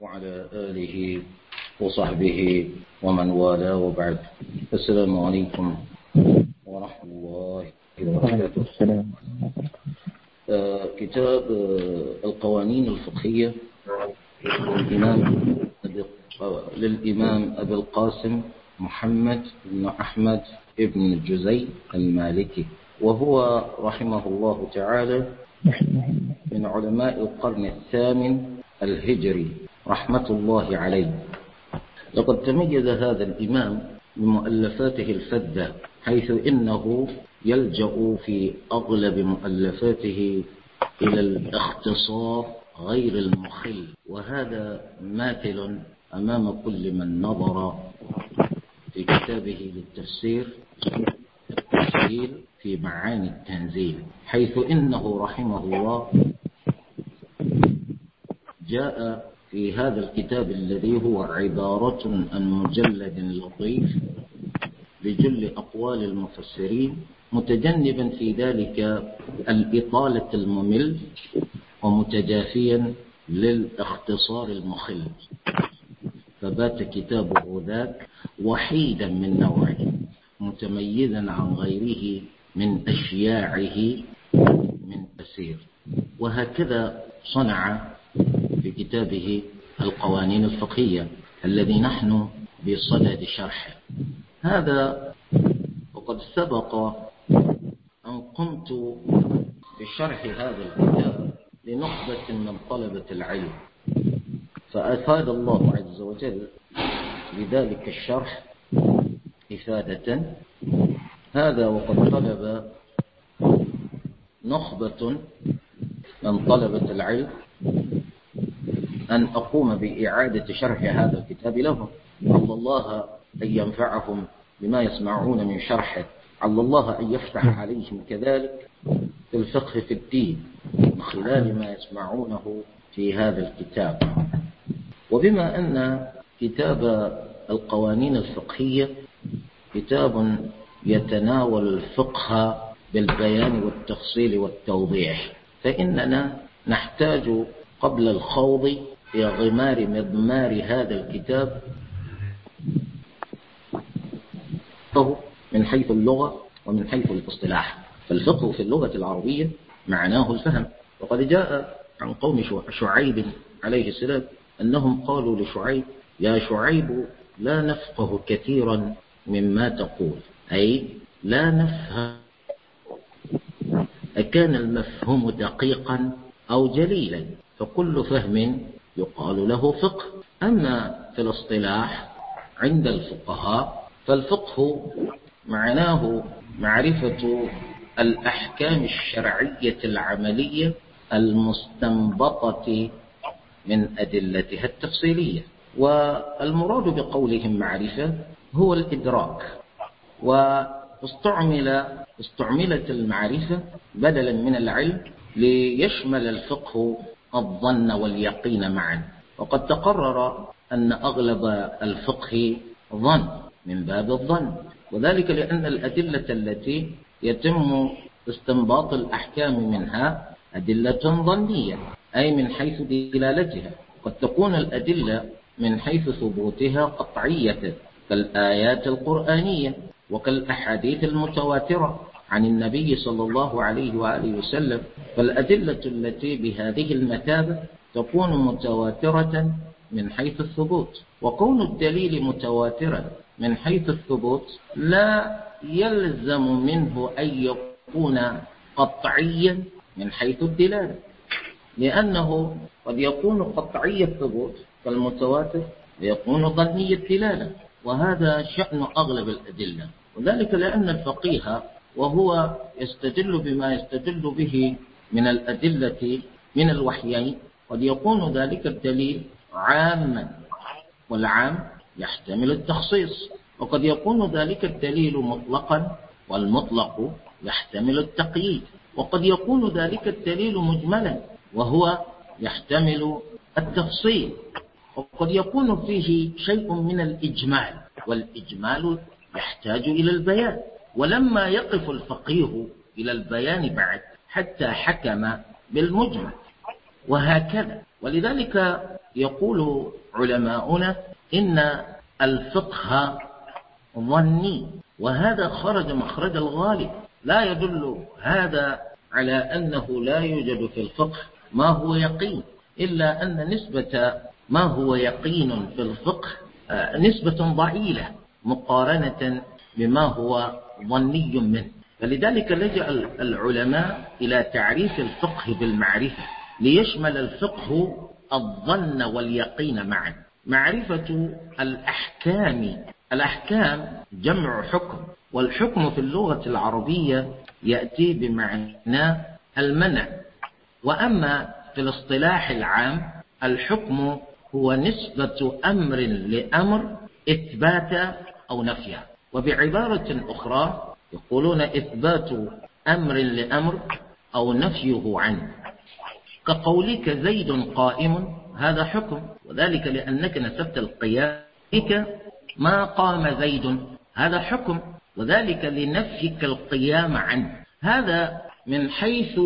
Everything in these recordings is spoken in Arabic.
وعلى آله وصحبه ومن والاه وبعد. السلام عليكم ورحمة الله وبركاته. آه كتاب آه القوانين الفقهية. للإمام للإمام أبي القاسم محمد بن أحمد بن الجزي المالكي. وهو رحمه الله تعالى من علماء القرن الثامن الهجري. رحمة الله عليه. لقد تميز هذا الإمام بمؤلفاته الفدة حيث إنه يلجأ في أغلب مؤلفاته إلى الاختصار غير المخل وهذا ماثل أمام كل من نظر في كتابه للتفسير في معاني التنزيل حيث إنه رحمه الله جاء في هذا الكتاب الذي هو عبارة عن مجلد لطيف لجل أقوال المفسرين متجنبا في ذلك الإطالة الممل ومتجافيا للاختصار المخل. فبات كتابه ذاك وحيدا من نوعه متميزا عن غيره من أشياعه من أسير وهكذا صنع في كتابه القوانين الفقهية الذي نحن بصدد شرحه. هذا وقد سبق أن قمت بشرح هذا الكتاب لنخبة من طلبة العلم. فأفاد الله عز وجل لذلك الشرح إفادة. هذا وقد طلب نخبة من طلبة العلم أن أقوم بإعادة شرح هذا الكتاب لهم. عل الله أن ينفعهم بما يسمعون من شرحه. عل الله أن يفتح عليهم كذلك في الفقه في الدين من خلال ما يسمعونه في هذا الكتاب. وبما أن كتاب القوانين الفقهية كتاب يتناول الفقه بالبيان والتفصيل والتوضيح فإننا نحتاج قبل الخوض في غمار مضمار هذا الكتاب من حيث اللغة ومن حيث الاصطلاح. فالفقه في اللغة العربية معناه الفهم. وقد جاء عن قوم شعيب عليه السلام أنهم قالوا لشعيب يا شعيب لا نفقه كثيرا مما تقول. أي لا نفهم. أكان المفهوم دقيقا أو جليلا فكل فهم يقال له فقه. أما في الاصطلاح عند الفقهاء فالفقه معناه معرفة الأحكام الشرعية العملية المستنبطة من أدلتها التفصيلية. والمراد بقولهم معرفة هو الإدراك. واستعمل استعملت المعرفة بدلا من العلم ليشمل الفقه الظن واليقين معا. وقد تقرر أن أغلب الفقه ظن من باب الظن. وذلك لأن الأدلة التي يتم استنباط الأحكام منها أدلة ظنية أي من حيث دلالتها. قد تكون الأدلة من حيث ثبوتها قطعية كالآيات القرآنية وكالأحاديث المتواترة. عن النبي صلى الله عليه وآله وسلم فالأدلة التي بهذه المثابة تكون متواترة من حيث الثبوت وكون الدليل متواترا من حيث الثبوت لا يلزم منه أن يكون قطعيا من حيث الدلالة لأنه قد يكون قطعي الثبوت كالمتواتر ويكون ظني الدلالة وهذا شأن أغلب الأدلة وذلك لأن الفقيه وهو يستدل بما يستدل به من الأدلة من الوحيين. قد يكون ذلك الدليل عاما والعام يحتمل التخصيص. وقد يكون ذلك الدليل مطلقا والمطلق يحتمل التقييد. وقد يكون ذلك الدليل مجملا وهو يحتمل التفصيل. وقد يكون فيه شيء من الإجمال والإجمال يحتاج إلى البيان. ولما يقف الفقيه إلى البيان بعد حتى حكم بالمجمل وهكذا. ولذلك يقول علماؤنا إن الفقه ظني. وهذا خرج مخرج الغالب. لا يدل هذا على أنه لا يوجد في الفقه ما هو يقين. إلا أن نسبة ما هو يقين في الفقه آه، نسبة ضئيلة مقارنة بما هو ظني منه. فلذلك لجأ العلماء إلى تعريف الفقه بالمعرفة ليشمل الفقه الظن واليقين معا. معرفة الأحكام الأحكام جمع حكم والحكم في اللغة العربية يأتي بمعنى المنع. وأما في الاصطلاح العام الحكم هو نسبة أمر لأمر إثباتا أو نفيا. وبعبارة أخرى يقولون إثبات أمر لأمر أو نفيه عنه. كقولك زيد قائم هذا حكم. وذلك لأنك نسبت القيام ما قام زيد هذا حكم. وذلك لنفيك القيام عنه. هذا من حيث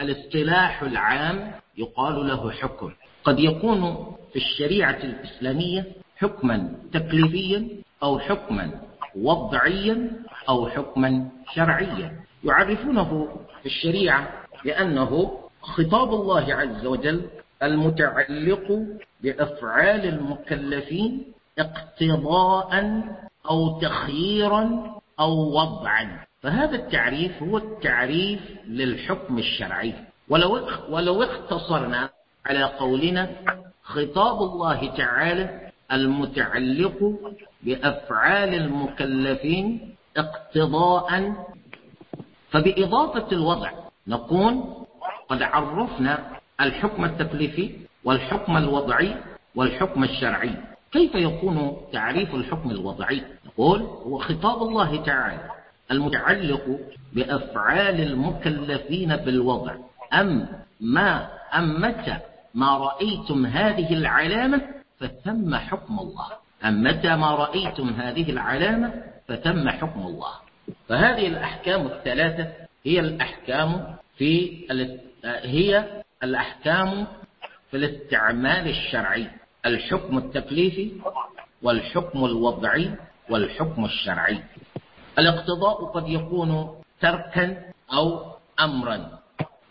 الاصطلاح العام يقال له حكم. قد يكون في الشريعة الإسلامية حكما تكليفيا أو حكما وضعيا أو حكما شرعيا. يعرفونه في الشريعة لأنه خطاب الله عز وجل المتعلق بأفعال المكلفين اقتضاء أو تخييرا أو وضعا. فهذا التعريف هو التعريف للحكم الشرعي. ولو ولو اختصرنا على قولنا خطاب الله تعالى المتعلق بأفعال المكلفين اقتضاء. فبإضافة الوضع نكون قد عرفنا الحكم التكليفي والحكم الوضعي والحكم الشرعي. كيف يكون تعريف الحكم الوضعي؟ نقول هو خطاب الله تعالى المتعلق بأفعال المكلفين بالوضع. أم ما أم متى ما رأيتم هذه العلامة فثم حكم الله. أم متى ما رأيتم هذه العلامة فثم حكم الله. فهذه الأحكام الثلاثة هي الأحكام في هي الأحكام في الاستعمال الشرعي. الحكم التكليفي والحكم الوضعي والحكم الشرعي. الاقتضاء قد يكون تركا أو أمرا.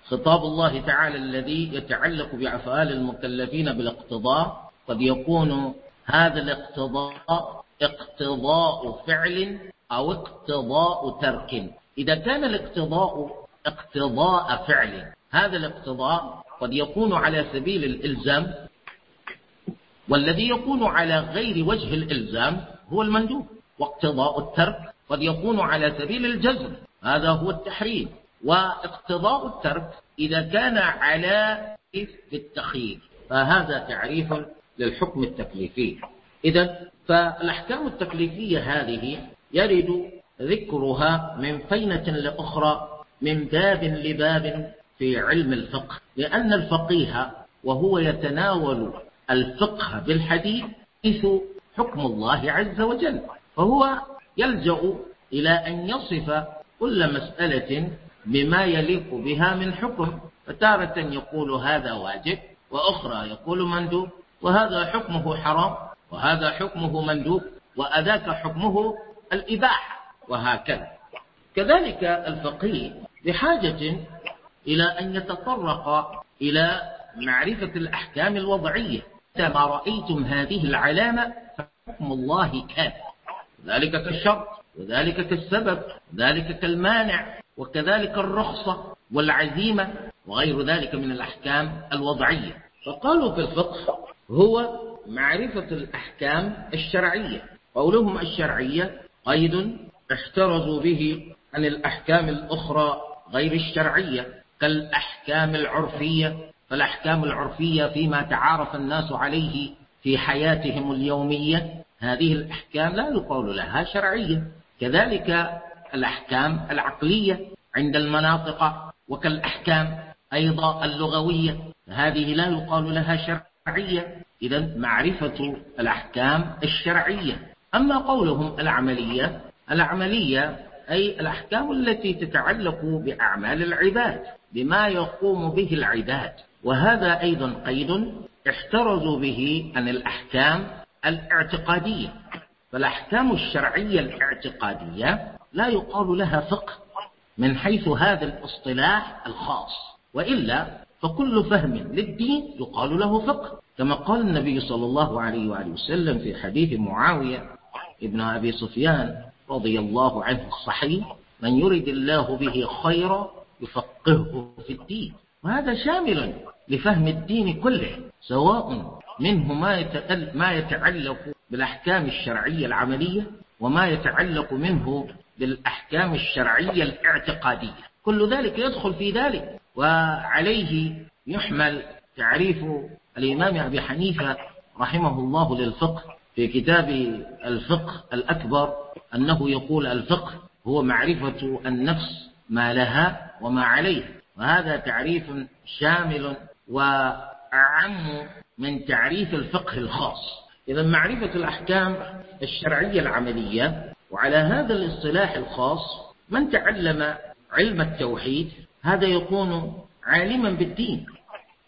خطاب الله تعالى الذي يتعلق بأفعال المكلفين بالاقتضاء قد يكون هذا الاقتضاء اقتضاء فعل أو اقتضاء ترك. إذا كان الاقتضاء اقتضاء فعل هذا الاقتضاء قد يكون على سبيل الإلزام والذي يكون على غير وجه الإلزام هو المندوب. واقتضاء الترك قد يكون على سبيل الجزم هذا هو التحريم. واقتضاء الترك إذا كان على التخيير فهذا تعريف للحكم التكليفي. إذا فالأحكام التكليفية هذه يرد ذكرها من فينة لأخرى من باب لباب في علم الفقه. لأن الفقيه وهو يتناول الفقه بالحديث حكم الله عز وجل. فهو يلجأ إلى أن يصف كل مسألة بما يليق بها من حكم. فتارة يقول هذا واجب وأخرى يقول مندوب. وهذا حكمه حرام وهذا حكمه مندوب وأذاك حكمه الإباحة وهكذا. كذلك الفقيه بحاجة إلى أن يتطرق إلى معرفة الأحكام الوضعية. ما رأيتم هذه العلامة فحكم الله كان ذلك كالشرط وذلك كالسبب وذلك كالمانع وكذلك الرخصة والعزيمة وغير ذلك من الأحكام الوضعية. فقالوا في الفقه هو معرفة الأحكام الشرعية. قولهم الشرعية قيد احترزوا به عن الأحكام الأخرى غير الشرعية كالأحكام العرفية. فالأحكام العرفية فيما تعارف الناس عليه في حياتهم اليومية هذه الأحكام لا يقال لها شرعية. كذلك الأحكام العقلية عند المناطق وكالأحكام أيضا اللغوية هذه لا يقال لها شرعية إذا معرفة الأحكام الشرعية. أما قولهم العملية العملية أي الأحكام التي تتعلق بأعمال العباد بما يقوم به العباد. وهذا أيضا قيد احترزوا به عن الأحكام الاعتقادية. فالأحكام الشرعية الاعتقادية لا يقال لها فقه من حيث هذا الاصطلاح الخاص. وإلا فكل فهم للدين يقال له فقه كما قال النبي صلى الله عليه وآله وسلم في حديث معاوية ابن أبي سفيان رضي الله عنه الصحيح من يرد الله به خيرا يفقهه في الدين وهذا شامل لفهم الدين كله سواء منه ما ما يتعلق بالأحكام الشرعية العملية وما يتعلق منه بالأحكام الشرعية الاعتقادية. كل ذلك يدخل في ذلك. وعليه يحمل تعريف الإمام أبي حنيفة رحمه الله للفقه في كتاب الفقه الأكبر أنه يقول الفقه هو معرفة النفس ما لها وما عليه وهذا تعريف شامل وأعم من تعريف الفقه الخاص. إذا معرفة الأحكام الشرعية العملية وعلى هذا الاصطلاح الخاص من تعلم علم التوحيد هذا يكون عالما بالدين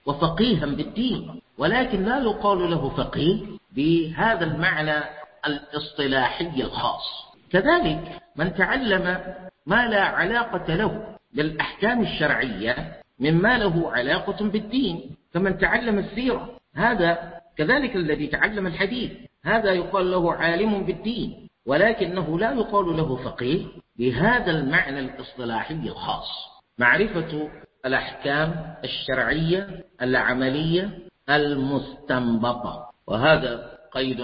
وفقيها بالدين ولكن لا يقال له فقيه بهذا المعنى الاصطلاحي الخاص. كذلك من تعلم ما لا علاقة له بالأحكام الشرعية مما له علاقة بالدين كمن تعلم السيرة هذا كذلك الذي تعلم الحديث هذا يقال له عالم بالدين ولكنه لا يقال له فقيه بهذا المعنى الاصطلاحي الخاص. معرفة الأحكام الشرعية العملية المستنبطة. وهذا قيد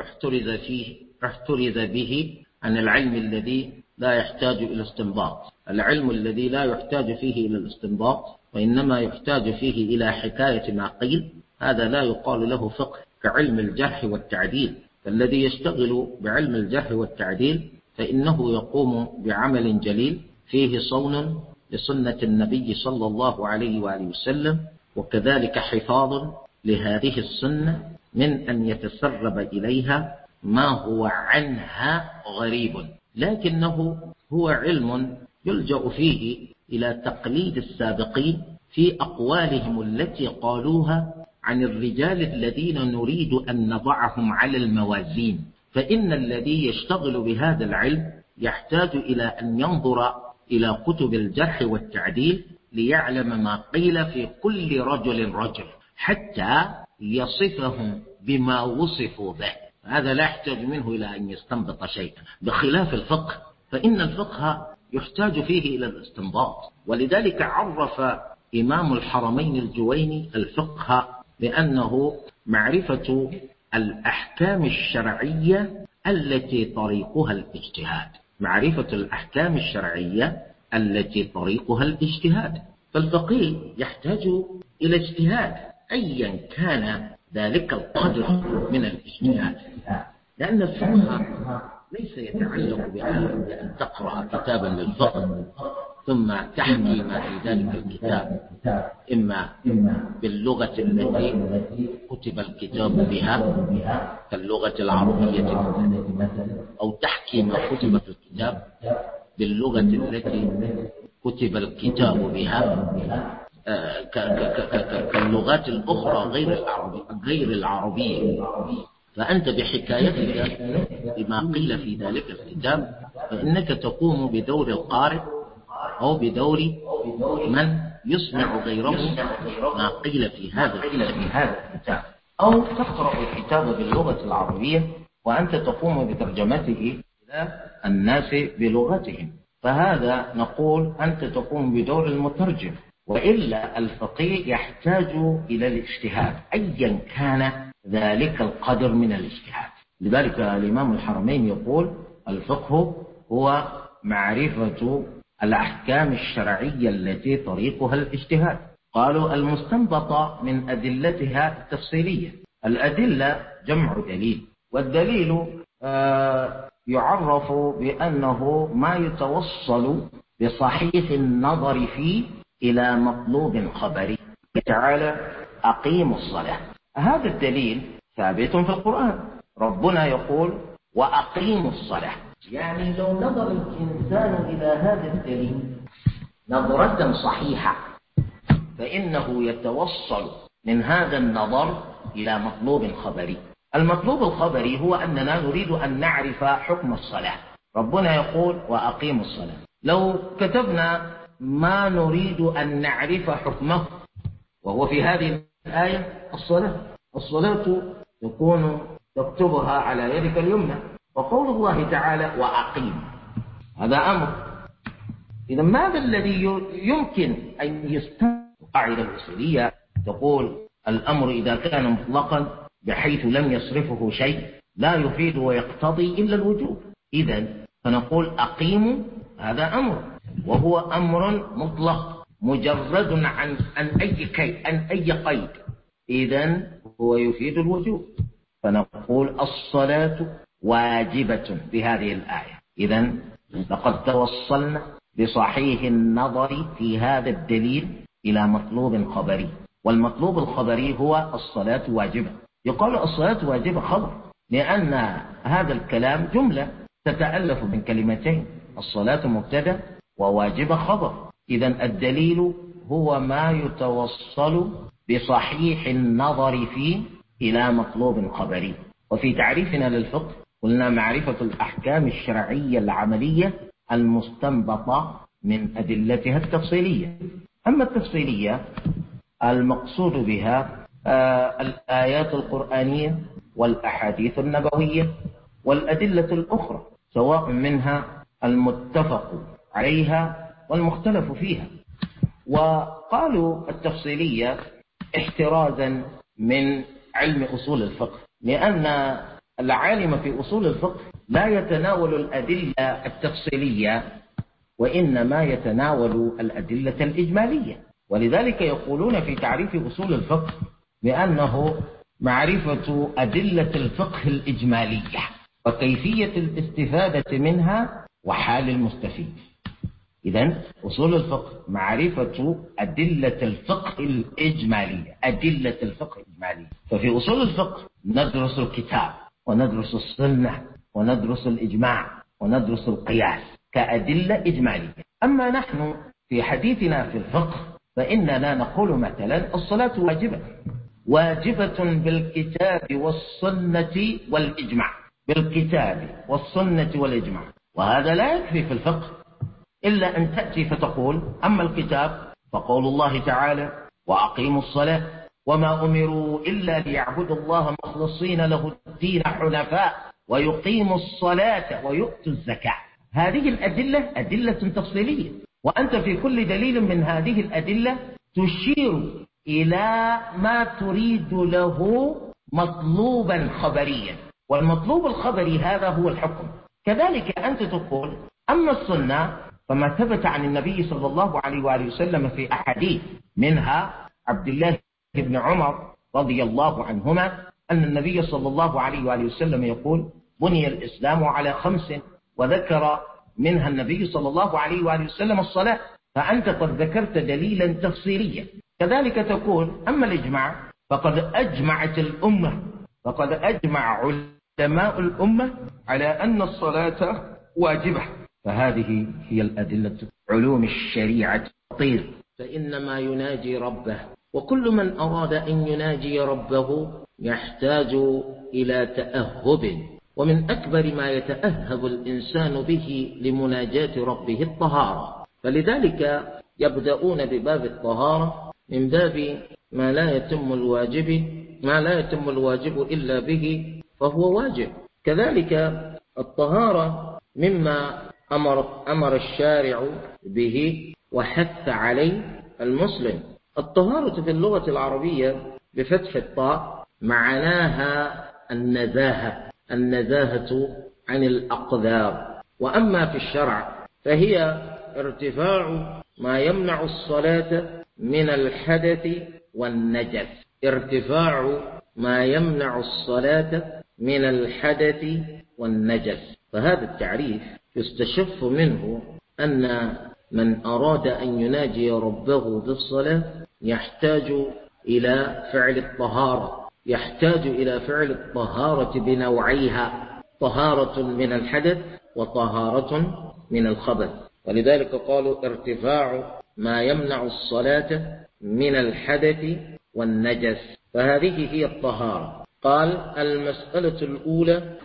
احترز فيه احترز به عن العلم الذي لا يحتاج إلى استنباط. العلم الذي لا يحتاج فيه إلى الاستنباط وإنما يحتاج فيه إلى حكاية ما قيل. هذا لا يقال له فقه كعلم الجرح والتعديل. فالذي يشتغل بعلم الجرح والتعديل فإنه يقوم بعمل جليل فيه صون لسنة النبي صلى الله عليه وآله وسلم وكذلك حفاظ لهذه السنة من أن يتسرب إليها ما هو عنها غريب. لكنه هو علم يلجأ فيه إلى تقليد السابقين في أقوالهم التي قالوها عن الرجال الذين نريد أن نضعهم على الموازين. فإن الذي يشتغل بهذا العلم يحتاج إلى أن ينظر إلى كتب الجرح والتعديل ليعلم ما قيل في كل رجل رجل حتى يصفهم بما وصفوا به. هذا لا يحتاج منه إلى أن يستنبط شيئا. بخلاف الفقه فإن الفقه يحتاج فيه إلى الاستنباط. ولذلك عرف إمام الحرمين الجويني الفقه بأنه معرفة الأحكام الشرعية التي طريقها الاجتهاد. معرفة الأحكام الشرعية التي طريقها الاجتهاد. فالفقيه يحتاج إلى اجتهاد أيا كان ذلك القدر من الاجتهاد. لأن الفقه ليس يتعلق بأن تقرأ كتابا للفقه. ثم تحكي ما في ذلك الكتاب. إما باللغة التي كتب الكتاب بها كاللغة العربية أو تحكي ما كتب في الكتاب باللغة التي كتب الكتاب بها آه، كاللغات الأخرى غير العربية غير العربية. فأنت بحكايتك بما قيل في ذلك الكتاب فإنك تقوم بدور القارئ أو بدور من يسمع غيره ما قيل في هذا الكتاب. أو تقرأ الكتاب باللغة العربية وأنت تقوم بترجمته إلى الناس بلغتهم. فهذا نقول أنت تقوم بدور المترجم. وإلا الفقيه يحتاج إلى الاجتهاد. أيا كان ذلك القدر من الاجتهاد. لذلك الإمام الحرمين يقول الفقه هو معرفة الأحكام الشرعية التي طريقها الاجتهاد. قالوا المستنبطة من أدلتها التفصيلية. الأدلة جمع دليل والدليل آه، يعرف بأنه ما يتوصل بصحيح النظر فيه إلى مطلوب خبري. تعالى أقيموا الصلاة. هذا الدليل ثابت في القرآن. ربنا يقول وأقيموا الصلاة. يعني لو نظر الإنسان إلى هذا الدليل نظرة صحيحة فإنه يتوصل من هذا النظر إلى مطلوب خبري المطلوب الخبري هو أننا نريد أن نعرف حكم الصلاة. ربنا يقول وأقيموا الصلاة. لو كتبنا ما نريد أن نعرف حكمه وهو في هذه الآية الصلاة. الصلاة يكون تكتبها على يدك اليمنى. وقول الله تعالى وأقيم. هذا أمر. إذا ماذا الذي يمكن أن يستمع القاعدة الأصولية؟ تقول الأمر إذا كان مطلقا بحيث لم يصرفه شيء لا يفيد ويقتضي إلا الوجوب. إذا فنقول أقيموا هذا أمر. وهو أمر مطلق مجرد عن عن أي كي عن أي قيد. إذا هو يفيد الوجوب. فنقول الصلاة واجبة بهذه الآية. إذا لقد توصلنا بصحيح النظر في هذا الدليل إلى مطلوب خبري. والمطلوب الخبري هو الصلاة واجبة. يقال الصلاة واجبة خبر لأن هذا الكلام جملة تتألف من كلمتين الصلاة مبتدأ وواجبة خبر. إذا الدليل هو ما يتوصل بصحيح النظر فيه إلى مطلوب خبري. وفي تعريفنا للفقه قلنا معرفة الأحكام الشرعية العملية المستنبطة من أدلتها التفصيلية. أما التفصيلية المقصود بها آه، الآيات القرآنية والأحاديث النبوية والأدلة الأخرى سواء منها المتفق عليها والمختلف فيها. وقالوا التفصيلية احترازا من علم أصول الفقه لأن العالم في أصول الفقه لا يتناول الأدلة التفصيلية وإنما يتناول الأدلة الإجمالية. ولذلك يقولون في تعريف أصول الفقه بأنه معرفة أدلة الفقه الإجمالية وكيفية الاستفادة منها وحال المستفيد. إذا أصول الفقه معرفة أدلة الفقه الإجمالية أدلة الفقه الإجمالية. ففي أصول الفقه ندرس الكتاب. وندرس السنة وندرس الإجماع وندرس القياس كأدلة إجمالية. أما نحن في حديثنا في الفقه فإننا نقول مثلا الصلاة واجبة. واجبة بالكتاب والسنة والإجماع. بالكتاب والسنة والإجماع. وهذا لا يكفي في الفقه. إلا أن تأتي فتقول أما الكتاب فقول الله تعالى وأقيموا الصلاة وما أمروا إلا ليعبدوا الله مخلصين له الدين حنفاء ويقيموا الصلاة ويؤتوا الزكاة. هذه الأدلة أدلة تفصيلية. وأنت في كل دليل من هذه الأدلة تشير إلى ما تريد له مطلوبا خبريا. والمطلوب الخبري هذا هو الحكم. كذلك أنت تقول أما السنة فما ثبت عن النبي صلى الله عليه وآله وسلم في أحاديث منها عبد الله بن عمر رضي الله عنهما أن النبي صلى الله عليه وآله وسلم يقول بني الإسلام على خمس وذكر منها النبي صلى الله عليه وآله وسلم الصلاة فأنت قد ذكرت دليلا تفصيليا. كذلك تقول أما الإجماع فقد أجمعت الأمة فقد أجمع علماء الأمة على أن الصلاة واجبة. فهذه هي الأدلة علوم الشريعة. طير فإنما يناجي ربه. وكل من أراد أن يناجي ربه يحتاج إلى تأهب. ومن أكبر ما يتأهب الإنسان به لمناجاة ربه الطهارة. فلذلك يبدأون بباب الطهارة من باب ما لا يتم الواجب ما لا يتم الواجب إلا به فهو واجب. كذلك الطهارة مما أمر, أمر الشارع به وحث عليه المسلم. الطهارة في اللغة العربية بفتح الطاء معناها النزاهة النزاهة عن الأقدار وأما في الشرع فهي ارتفاع ما يمنع الصلاة من الحدث والنجس. ارتفاع ما يمنع الصلاة من الحدث والنجس. فهذا التعريف يستشف منه أن من أراد أن يناجي ربه بالصلاة يحتاج إلى فعل الطهارة يحتاج إلى فعل الطهارة بنوعيها طهارة من الحدث وطهارة من الخبث. ولذلك قالوا ارتفاع ما يمنع الصلاة من الحدث والنجس. فهذه هي الطهارة. قال المسألة الأولى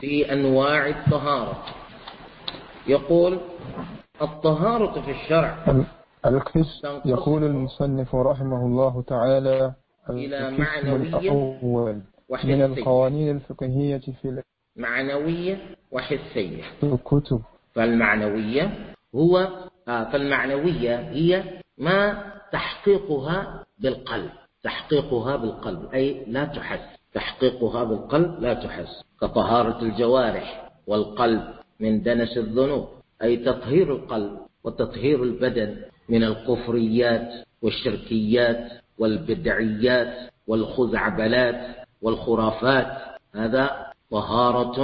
في أنواع الطهارة. يقول الطهارة في الشرع. القسم يقول المصنف رحمه الله تعالى إلى معنوية الأول من القوانين الفقهية في معنوية وحسية. الكتب. فالمعنوية هو آه فالمعنوية هي ما تحقيقها بالقلب. تحقيقها بالقلب أي لا تحس. تحقيقها بالقلب لا تحس. كطهارة الجوارح والقلب من دنس الذنوب. أي تطهير القلب وتطهير البدن من الكفريات والشركيات والبدعيات والخزعبلات والخرافات. هذا طهارة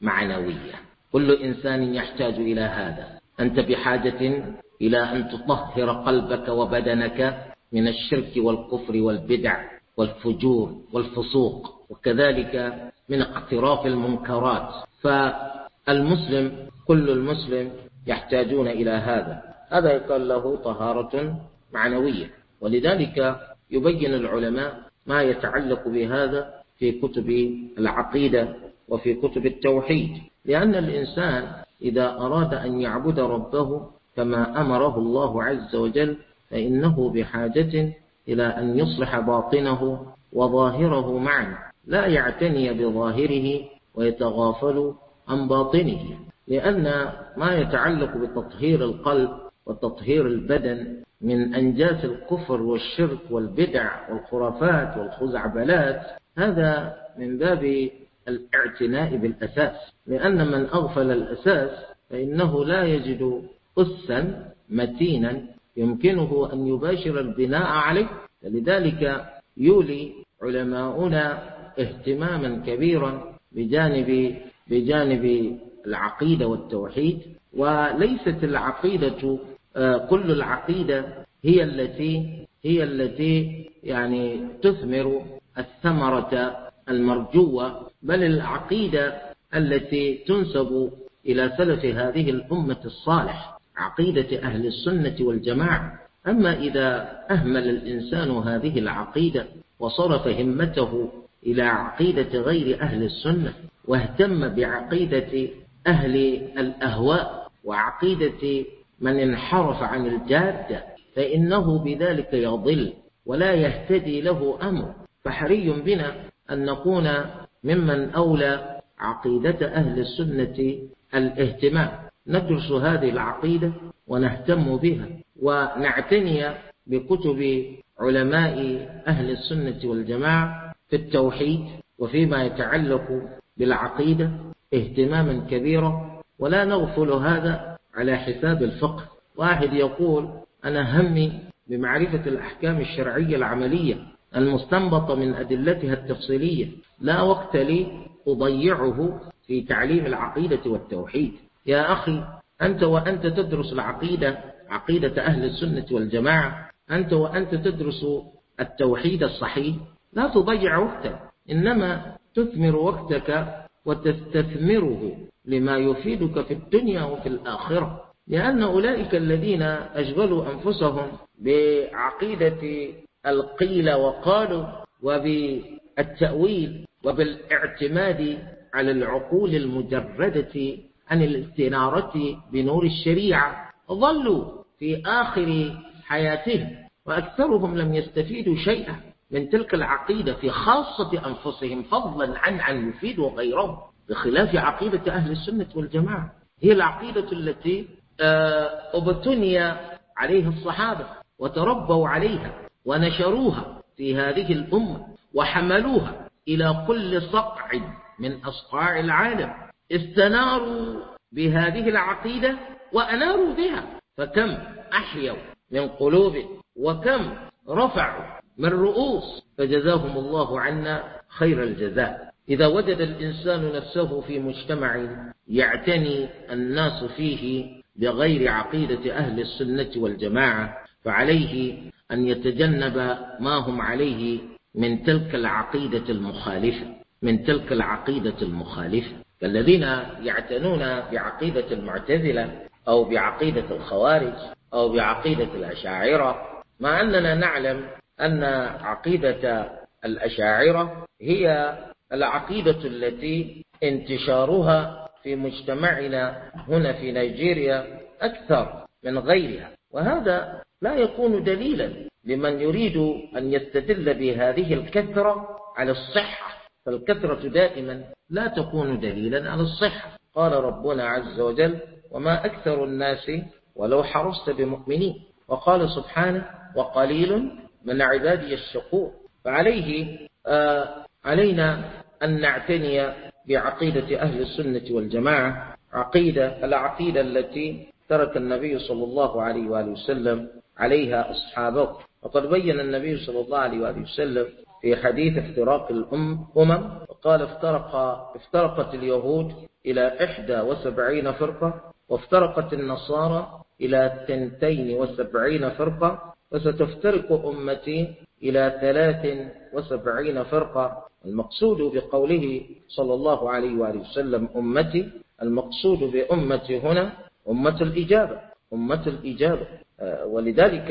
معنوية. كل إنسان يحتاج إلى هذا. أنت بحاجة إلى أن تطهر قلبك وبدنك من الشرك والكفر والبدع والفجور والفسوق وكذلك من اقتراف المنكرات. فالمسلم كل المسلم يحتاجون إلى هذا. هذا يقال له طهارة معنوية. ولذلك يبين العلماء ما يتعلق بهذا في كتب العقيدة وفي كتب التوحيد. لأن الإنسان إذا أراد أن يعبد ربه كما أمره الله عز وجل فإنه بحاجة إلى أن يصلح باطنه وظاهره معا. لا يعتني بظاهره ويتغافل عن باطنه. لأن ما يتعلق بتطهير القلب وتطهير البدن من أنجاس الكفر والشرك والبدع والخرافات والخزعبلات هذا من باب الاعتناء بالأساس. لأن من أغفل الأساس فإنه لا يجد أسا متينا يمكنه أن يباشر البناء عليه. فلذلك يولي علماؤنا اهتماما كبيرا بجانب بجانب العقيدة والتوحيد وليست العقيدة آه، كل العقيدة هي التي هي التي يعني تثمر الثمرة المرجوة بل العقيدة التي تنسب إلى سلف هذه الأمة الصالح عقيدة أهل السنة والجماعة. أما إذا أهمل الإنسان هذه العقيدة وصرف همته إلى عقيدة غير أهل السنة واهتم بعقيدة أهل الأهواء وعقيدة من انحرف عن الجادة فإنه بذلك يضل ولا يهتدي له أمر. فحري بنا أن نكون ممن أولى عقيدة أهل السنة الاهتمام. ندرس هذه العقيدة ونهتم بها ونعتني بكتب علماء أهل السنة والجماعة في التوحيد وفيما يتعلق بالعقيدة. اهتماما كبيرا ولا نغفل هذا على حساب الفقه. واحد يقول أنا همي بمعرفة الأحكام الشرعية العملية المستنبطة من أدلتها التفصيلية. لا وقت لي أضيعه في تعليم العقيدة والتوحيد. يا أخي أنت وأنت تدرس العقيدة عقيدة أهل السنة والجماعة أنت وأنت تدرس التوحيد الصحيح لا تضيع وقتك. إنما تثمر وقتك وتستثمره لما يفيدك في الدنيا وفي الآخرة. لأن أولئك الذين أشغلوا أنفسهم بعقيدة القيل وقالوا وبالتأويل وبالاعتماد على العقول المجردة عن الاستنارة بنور الشريعة ظلوا في آخر حياتهم وأكثرهم لم يستفيدوا شيئا. من تلك العقيدة في خاصة أنفسهم فضلا عن أن يفيدوا غيرهم بخلاف عقيدة أهل السنة والجماعة. هي العقيدة التي آه، أبتني عليها الصحابة وتربوا عليها ونشروها في هذه الأمة وحملوها إلى كل صقع من أصقاع العالم. استناروا بهذه العقيدة وأناروا بها. فكم أحيوا من قلوب وكم رفعوا من رؤوس فجزاهم الله عنا خير الجزاء. إذا وجد الإنسان نفسه في مجتمع يعتني الناس فيه بغير عقيدة أهل السنة والجماعة فعليه أن يتجنب ما هم عليه من تلك العقيدة المخالفة من تلك العقيدة المخالفة. كالذين يعتنون بعقيدة المعتزلة أو بعقيدة الخوارج أو بعقيدة الأشاعرة مع أننا نعلم أن عقيدة الأشاعرة هي العقيدة التي انتشارها في مجتمعنا هنا في نيجيريا أكثر من غيرها. وهذا لا يكون دليلا لمن يريد أن يستدل بهذه الكثرة على الصحة. فالكثرة دائما لا تكون دليلا على الصحة. قال ربنا عز وجل وما أكثر الناس ولو حرصت بمؤمنين وقال سبحانه وقليل من عبادي الشكور. فعليه آه علينا أن نعتني بعقيدة أهل السنة والجماعة عقيدة العقيدة التي ترك النبي صلى الله عليه وآله وسلم عليها أصحابه. وقد بين النبي صلى الله عليه وآله وسلم في حديث افتراق الأمم وقال افترق افترقت اليهود إلى إحدى وسبعين فرقة وافترقت النصارى إلى تنتين وسبعين فرقة وستفترق أمتي إلى ثلاث وسبعين فرقة. المقصود بقوله صلى الله عليه وآله وسلم أمتي المقصود بأمتي هنا أمة الإجابة أمة الإجابة. آه، ولذلك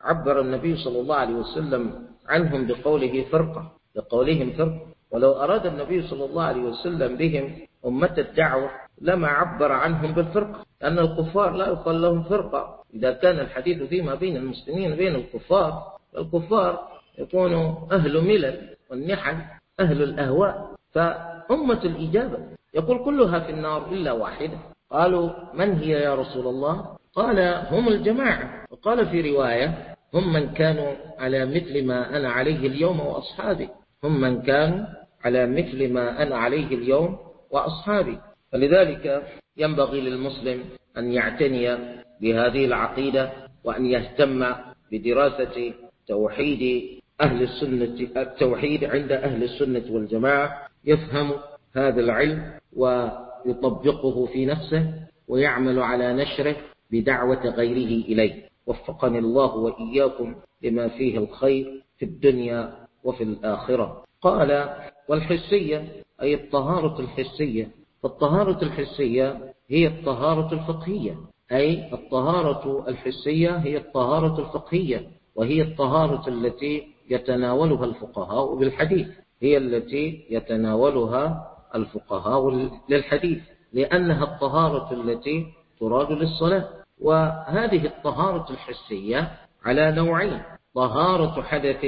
عبر النبي صلى الله عليه وسلم عنهم بقوله فرقة بقولهم فرقة. ولو أراد النبي صلى الله عليه وسلم بهم أمة الدعوة لما عبر عنهم بالفرقة أن الكفار لا يقال لهم فرقة. إذا كان الحديث فيما بين المسلمين بين الكفار الكفار يكونوا أهل ملل والنحل أهل الأهواء. فأمة الإجابة. يقول كلها في النار إلا واحدة. قالوا من هي يا رسول الله؟ قال هم الجماعة. وقال في رواية هم من كانوا على مثل ما أنا عليه اليوم وأصحابي. هم من كانوا على مثل ما أنا عليه اليوم وأصحابي. فلذلك ينبغي للمسلم أن يعتني بهذه العقيدة وأن يهتم بدراسة توحيد أهل السنة التوحيد عند أهل السنة والجماعة يفهم هذا العلم ويطبقه في نفسه ويعمل على نشره بدعوة غيره إليه. وفقني الله وإياكم لما فيه الخير في الدنيا وفي الآخرة. قال والحسية أي الطهارة الحسية فالطهارة الحسية هي الطهارة الفقهية أي الطهارة الحسية هي الطهارة الفقهية وهي الطهارة التي يتناولها الفقهاء بالحديث هي التي يتناولها الفقهاء للحديث لأنها الطهارة التي تراد للصلاة. وهذه الطهارة الحسية على نوعين طهارة حدث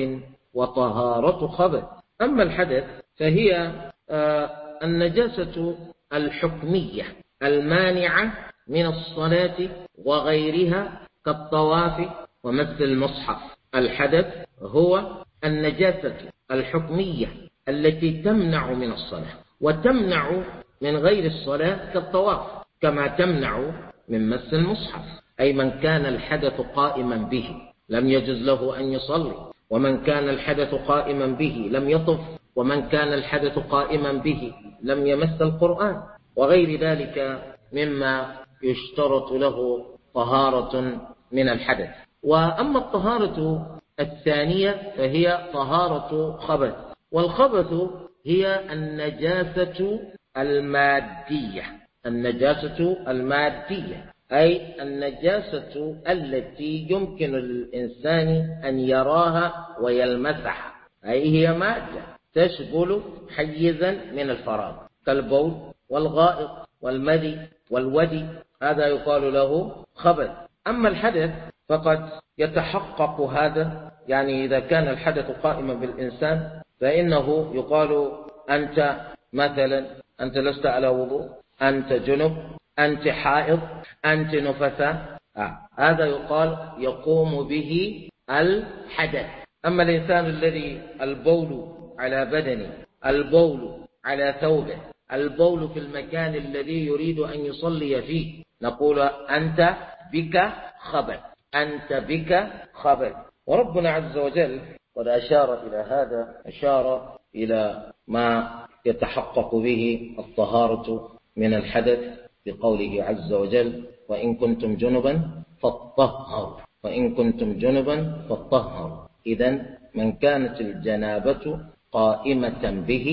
وطهارة خبث. أما الحدث فهي آه، النجاسة الحكمية المانعة من الصلاة وغيرها كالطواف ومس المصحف. الحدث هو النجاسة الحكمية التي تمنع من الصلاة وتمنع من غير الصلاة كالطواف كما تمنع من مس المصحف. أي من كان الحدث قائما به لم يجز له أن يصلي. ومن كان الحدث قائما به لم يطف ومن كان الحدث قائما به لم يمس القرآن. وغير ذلك مما يشترط له طهارة من الحدث. وأما الطهارة الثانية فهي طهارة خبث. والخبث هي النجاسة المادية. النجاسة المادية. أي النجاسة التي يمكن للإنسان أن يراها ويلمسها. أي هي مادة تشغل حيزا من الفراغ كالبول والغائط والمدي والودي. هذا يقال له خبث. أما الحدث فقد يتحقق هذا يعني إذا كان الحدث قائما بالإنسان فإنه يقال أنت مثلا أنت لست على وضوء أنت جنب أنت حائض أنت نفساء آه. هذا يقال يقوم به الحدث. أما الإنسان الذي البول على بدنه البول على ثوبه البول في المكان الذي يريد أن يصلي فيه نقول أنت بك خبر أنت بك خبر. وربنا عز وجل قد أشار إلى هذا أشار إلى ما يتحقق به الطهارة من الحدث. بقوله عز وجل وإن كنتم جنبا فاطهروا. وإن كنتم جنبا فاطهروا. إذا من كانت الجنابة قائمة به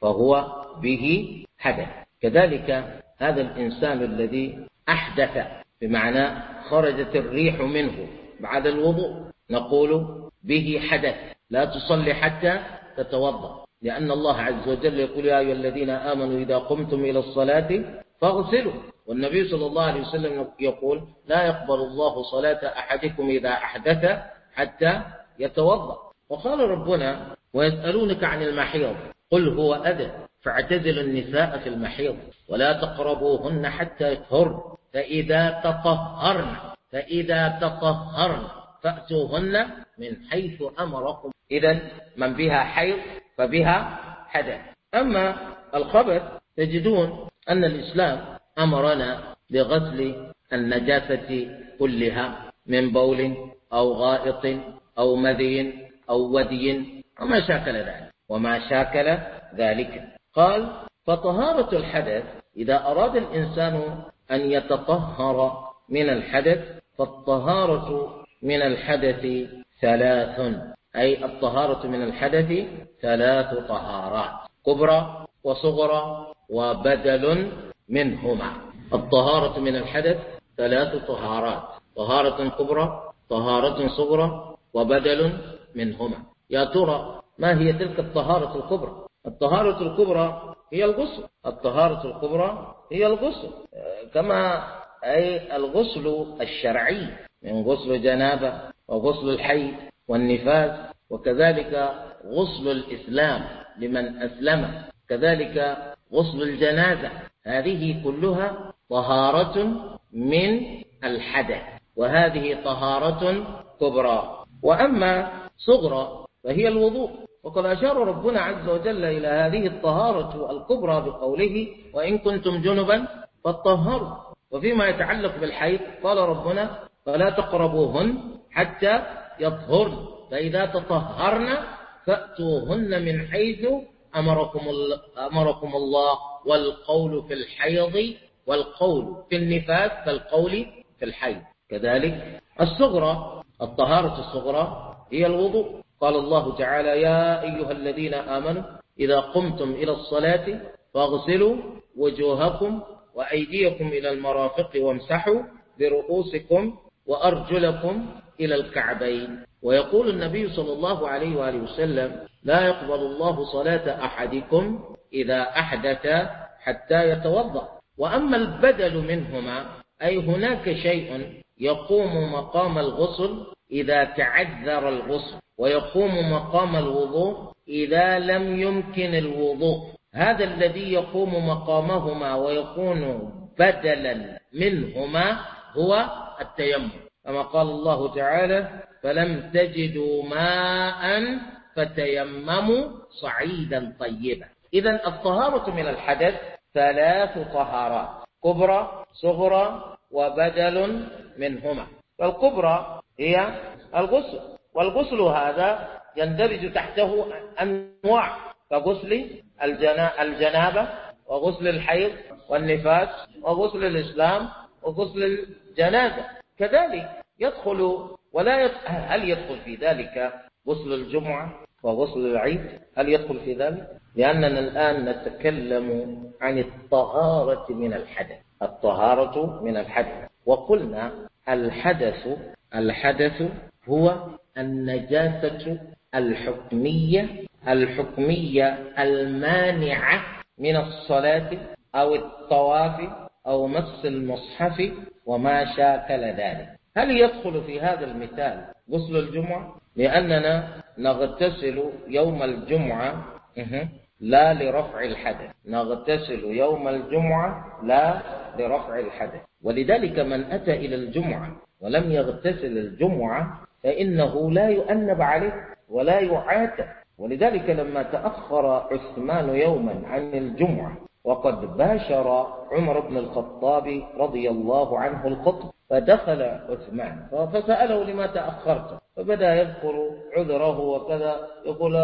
فهو به حدث. كذلك هذا الإنسان الذي أحدث بمعنى خرجت الريح منه بعد الوضوء نقول به حدث. لا تصلي حتى تتوضأ. لأن الله عز وجل يقول يا أيها الذين آمنوا إذا قمتم إلى الصلاة فاغسلوا. والنبي صلى الله عليه وسلم يقول لا يقبل الله صلاة أحدكم إذا أحدث حتى يتوضأ. وقال ربنا ويسألونك عن المحيض قل هو أذى فاعتزلوا النساء في المحيض ولا تقربوهن حتى يطهرن فإذا تطهرن فإذا تطهرن فأتوهن من حيث أمركم. إذا من بها حيض فبها حدث. أما الخبث تجدون أن الإسلام أمرنا بغسل النجاسة كلها من بول أو غائط أو مذي أو ودي وما شاكل ذلك وما شاكل ذلك. قال فطهارة الحدث إذا أراد الإنسان أن يتطهر من الحدث فالطهارة من الحدث ثلاث أي الطهارة من الحدث ثلاث طهارات كبرى وصغرى وبدل منهما. الطهارة من الحدث ثلاث طهارات طهارة كبرى طهارة صغرى وبدل منهما. يا ترى ما هي تلك الطهارة الكبرى؟ الطهارة الكبرى هي الغسل. الطهارة الكبرى هي الغسل. كما أي الغسل الشرعي من غسل جنابة وغسل الحي والنفاس وكذلك غسل الإسلام لمن أسلم. كذلك غسل الجنازة. هذه كلها طهارة من الحدث وهذه طهارة كبرى. وأما صغرى فهي الوضوء. وقد أشار ربنا عز وجل إلى هذه الطهارة الكبرى بقوله وإن كنتم جنبا فاطهروا وفيما يتعلق بالحيض قال ربنا فلا تقربوهن حتى يطهرن فإذا تطهرن فأتوهن من حيث أمركم, أمركم الله والقول في الحيض والقول في النفاس كالقول في الحيض. كذلك الصغرى الطهارة الصغرى هي الوضوء. قال الله تعالى يا أيها الذين آمنوا إذا قمتم إلى الصلاة فاغسلوا وجوهكم وأيديكم إلى المرافق وامسحوا برؤوسكم وأرجلكم إلى الكعبين. ويقول النبي صلى الله عليه وآله وسلم لا يقبل الله صلاة أحدكم إذا أحدث حتى يتوضأ. وأما البدل منهما أي هناك شيء يقوم مقام الغسل إذا تعذر الغسل ويقوم مقام الوضوء إذا لم يمكن الوضوء. هذا الذي يقوم مقامهما ويكون بدلا منهما هو التيمم. كما قال الله تعالى فلم تجدوا ماء فتيمموا صعيدا طيبا. إذا الطهارة من الحدث ثلاث طهارات كبرى صغرى وبدل منهما. فالكبرى هي الغسل والغسل هذا يندرج تحته أنواع كغسل الجنابة وغسل الحيض والنفاس وغسل الإسلام وغسل الجنازة. كذلك يدخل ولا يدخل هل يدخل في ذلك غسل الجمعة وغسل العيد؟ هل يدخل في ذلك؟ لأننا الآن نتكلم عن الطهارة من الحدث. الطهارة من الحدث. وقلنا الحدث الحدث هو النجاسة الحكمية الحكمية المانعة من الصلاة أو الطواف أو مس المصحف وما شاكل ذلك. هل يدخل في هذا المثال غسل الجمعة؟ لأننا نغتسل يوم الجمعة لا لرفع الحدث. نغتسل يوم الجمعة لا لرفع الحدث. ولذلك من أتى إلى الجمعة ولم يغتسل الجمعة فإنه لا يؤنب عليه ولا يعاتب. ولذلك لما تأخر عثمان يوما عن الجمعة وقد باشر عمر بن الخطاب رضي الله عنه الخطب فدخل عثمان فسأله لما تأخرت فبدأ يذكر عذره وكذا يقول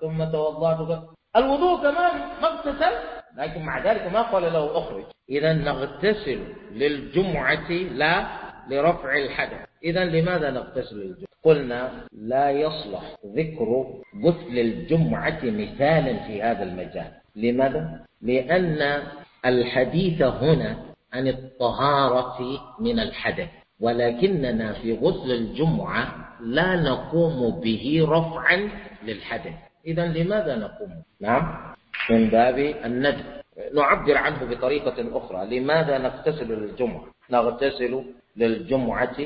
ثم توضعت الوضوء كمان ما اغتسل لكن مع ذلك ما قال له أخرج. إذا نغتسل للجمعة لا لرفع الحدث. إذا لماذا نغتسل للجمعة؟ قلنا لا يصلح ذكر غسل الجمعة مثالا في هذا المجال. لماذا؟ لأن الحديث هنا عن الطهارة من الحدث ولكننا في غسل الجمعة لا نقوم به رفعا للحدث. إذا لماذا نقوم؟ نعم. من باب الندب. نعبر عنه بطريقة أخرى. لماذا نغتسل للجمعة؟ نغتسل للجمعة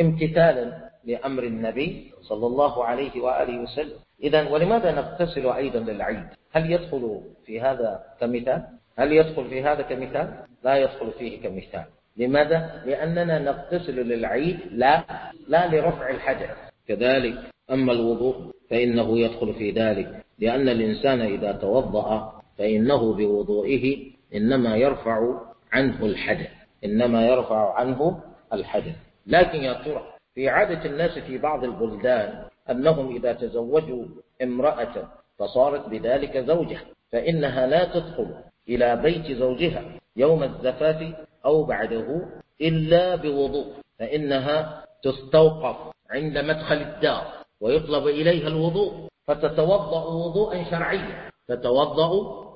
امتثالا لأمر النبي صلى الله عليه وآله وسلم. إذا ولماذا نغتسل أيضا للعيد؟ هل يدخل في هذا كمثال؟ هل يدخل في هذا كمثال؟ لا يدخل فيه كمثال. لماذا؟ لأننا نغتسل للعيد لا لا لرفع الحدث كذلك أما الوضوء فإنه يدخل في ذلك. لأن الإنسان إذا توضأ فإنه بوضوئه إنما يرفع عنه الحدث إنما يرفع عنه الحدث لكن يا ترى في عادة الناس في بعض البلدان أنهم إذا تزوجوا امرأة فصارت بذلك زوجة فإنها لا تدخل إلى بيت زوجها يوم الزفاف أو بعده إلا بوضوء فإنها تستوقف عند مدخل الدار ويطلب إليها الوضوء فتتوضأ وضوءا شرعيا تتوضأ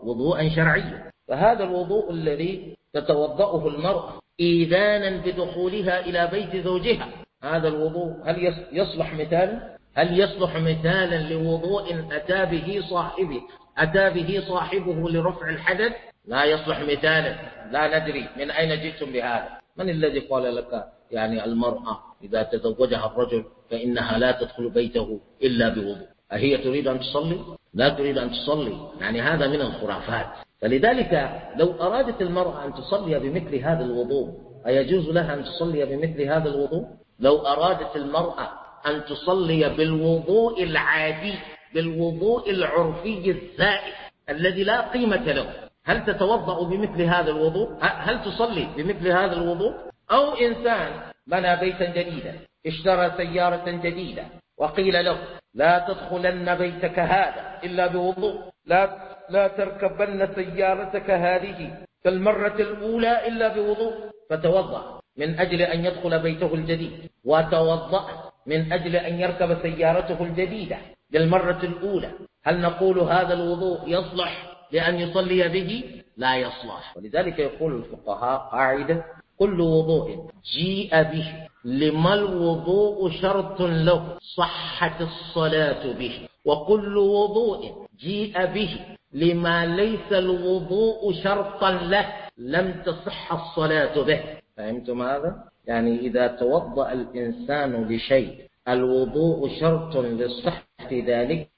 وضوءا شرعيا فهذا الوضوء الذي تتوضأه المرأة إيذانا بدخولها إلى بيت زوجها هذا الوضوء هل يصلح مثالا؟ هل يصلح مثالا لوضوء أتى به صاحبه أتى به صاحبه لرفع الحدث؟ لا يصلح مثالا لا ندري من أين جئتم بهذا. من الذي قال لك يعني المرأة إذا تزوجها الرجل فإنها لا تدخل بيته إلا بوضوء؟ أهي تريد أن تصلي؟ لا تريد أن تصلي. يعني هذا من الخرافات. فلذلك لو أرادت المرأة أن تصلي بمثل هذا الوضوء أيجوز لها أن تصلي بمثل هذا الوضوء؟ لو أرادت المرأة أن تصلي بالوضوء العادي بالوضوء العرفي الزائد الذي لا قيمة له. هل تتوضأ بمثل هذا الوضوء؟ هل تصلي بمثل هذا الوضوء؟ أو إنسان بنى بيتا جديدا اشترى سيارة جديدة وقيل له لا تدخلن بيتك هذا إلا بوضوء لا, لا تركبن سيارتك هذه كالمرة الأولى إلا بوضوء. فتوضأ من أجل أن يدخل بيته الجديد. وتوضأ من أجل أن يركب سيارته الجديدة للمرة الأولى. هل نقول هذا الوضوء يصلح لأن يصلي به؟ لا يصلح. ولذلك يقول الفقهاء قاعدة كل وضوء جيء به. لما الوضوء شرط له؟ صحة الصلاة به. وكل وضوء جيء به. لما ليس الوضوء شرطا له لم تصح الصلاة به. فهمتم هذا؟ يعني إذا توضأ الإنسان لشيء الوضوء شرط لصحة ذلك.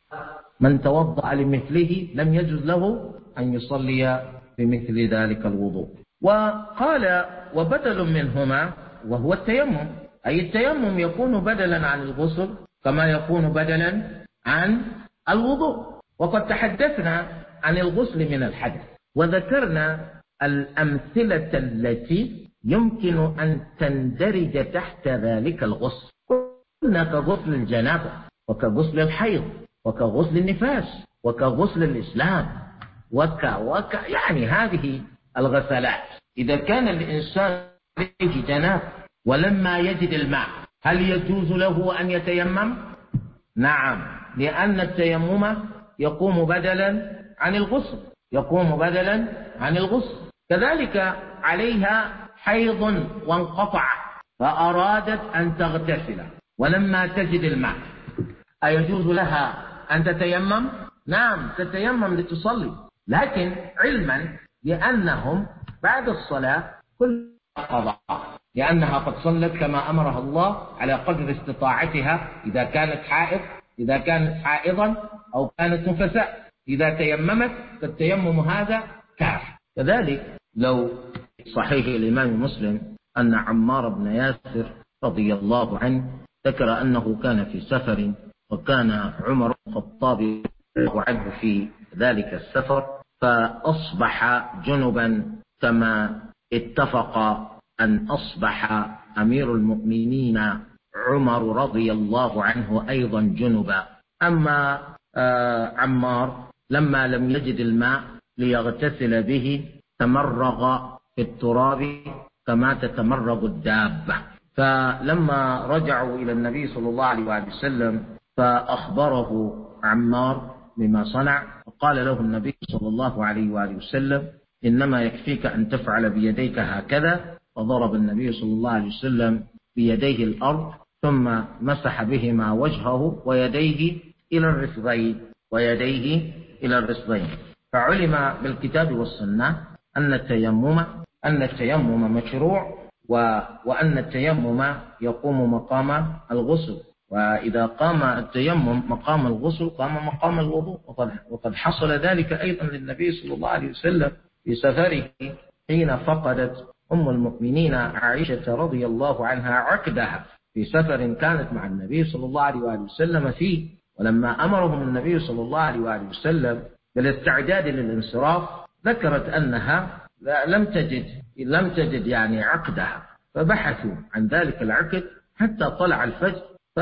من توضأ لمثله لم يجوز له أن يصلي بمثل ذلك الوضوء. وقال وبدل منهما وهو التيمم. أي التيمم يكون بدلا عن الغسل كما يكون بدلا عن الوضوء. وقد تحدثنا عن الغسل من الحدث. وذكرنا الأمثلة التي يمكن أن تندرج تحت ذلك الغسل قلنا كغسل الجنابة وكغسل الحيض وكغسل النفاس وكغسل الإسلام وك وك يعني هذه الغسلات. إذا كان الإنسان به جناب ولما يجد الماء هل يجوز له أن يتيمم؟ نعم لأن التيمم يقوم بدلا عن الغسل يقوم بدلا عن الغسل كذلك عليها حيض وانقطع فأرادت أن تغتسل ولما تجد الماء. أيجوز لها أن تتيمم؟ نعم تتيمم لتصلي. لكن علما لأنهم بعد الصلاة كل قضاء لأنها قد صلت كما أمرها الله على قدر استطاعتها إذا كانت حائض إذا كانت حائضا أو كانت نفساء إذا تيممت فالتيمم هذا كاف. كذلك لو صحيح الإمام مسلم أن عمار بن ياسر رضي الله عنه ذكر أنه كان في سفر وكان عمر الخطاب عنه في ذلك السفر فأصبح جنبا كما اتفق أن أصبح أمير المؤمنين عمر رضي الله عنه أيضا جنبا. أما آه عمار لما لم يجد الماء ليغتسل به تمرغ في التراب كما تتمرغ الدابة. فلما رجعوا إلى النبي صلى الله عليه وسلم فأخبره عمار بما صنع فقال له النبي صلى الله عليه وآله وسلم إنما يكفيك أن تفعل بيديك هكذا فضرب النبي صلى الله عليه وسلم بيديه الأرض ثم مسح بهما وجهه ويديه إلى الرفغين ويديه إلى الرفغين فعلم بالكتاب والسنة أن التيمم أن التيمم مشروع. وأن التيمم يقوم مقام الغسل. وإذا قام التيمم مقام الغسل قام مقام الوضوء. وقد, حصل ذلك أيضا للنبي صلى الله عليه وسلم في سفره حين فقدت أم المؤمنين عائشة رضي الله عنها عقدها. في سفر كانت مع النبي صلى الله عليه وسلم فيه. ولما أمرهم النبي صلى الله عليه وسلم بالاستعداد للانصراف ذكرت أنها لم تجد لم تجد يعني عقدها. فبحثوا عن ذلك العقد حتى طلع الفجر. ف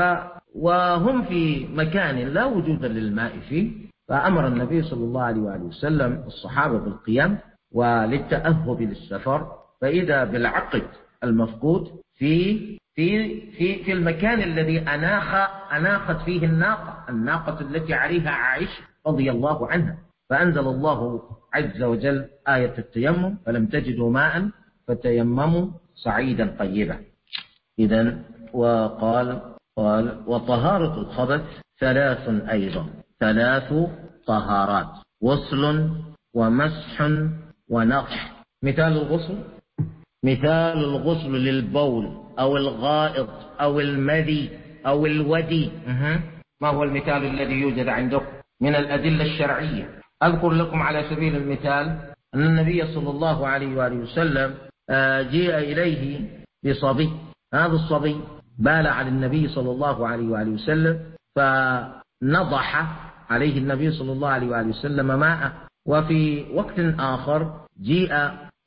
وهم في مكان لا وجود للماء فيه. فأمر النبي صلى الله عليه وآله وسلم الصحابة بالقيام وللتأهب للسفر. فإذا بالعقد المفقود في في في في المكان الذي أناخ أناخت فيه الناقة الناقة التي عليها عائشة رضي الله عنها. فأنزل الله عز وجل آية التيمم فلم تجدوا ماء فتيمموا صعيدا طيبا. إذا وقال قال وطهارة الخبث ثلاث أيضا ثلاث طهارات غسل ومسح ونقح مثال الغسل؟ مثال الغسل للبول أو الغائط أو المذي أو الودي. ما هو المثال الذي يوجد عندكم من الأدلة الشرعية. أذكر لكم على سبيل المثال أن النبي صلى الله عليه وآله وسلم آه، جيء إليه بصبي. هذا الصبي بال على النبي صلى الله عليه وآله وسلم فنضح عليه النبي صلى الله عليه وآله وسلم ماء وفي وقت آخر جيء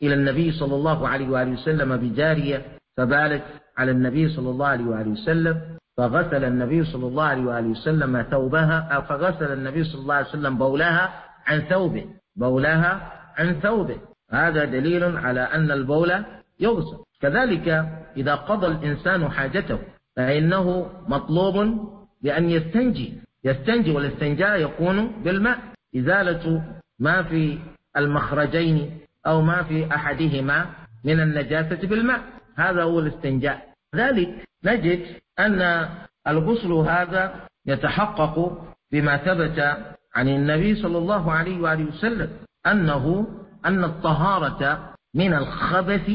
إلى النبي صلى الله عليه وآله وسلم بجارية فبالت على النبي صلى الله عليه وآله وسلم فغسل النبي صلى الله عليه وآله وسلم ثوبها فغسل النبي صلى الله عليه وسلم بولها عن ثوبه بولها عن ثوبه. هذا دليل على أن البول يغسل كذلك إذا قضى الإنسان حاجته فإنه مطلوب بأن يستنجي. يستنجي والاستنجاء يكون بالماء. إزالة ما في المخرجين أو ما في أحدهما من النجاسة بالماء. هذا هو الاستنجاء. ذلك نجد أن الغسل هذا يتحقق بما ثبت عن النبي صلى الله عليه وآله وسلم أنه أن الطهارة من الخبث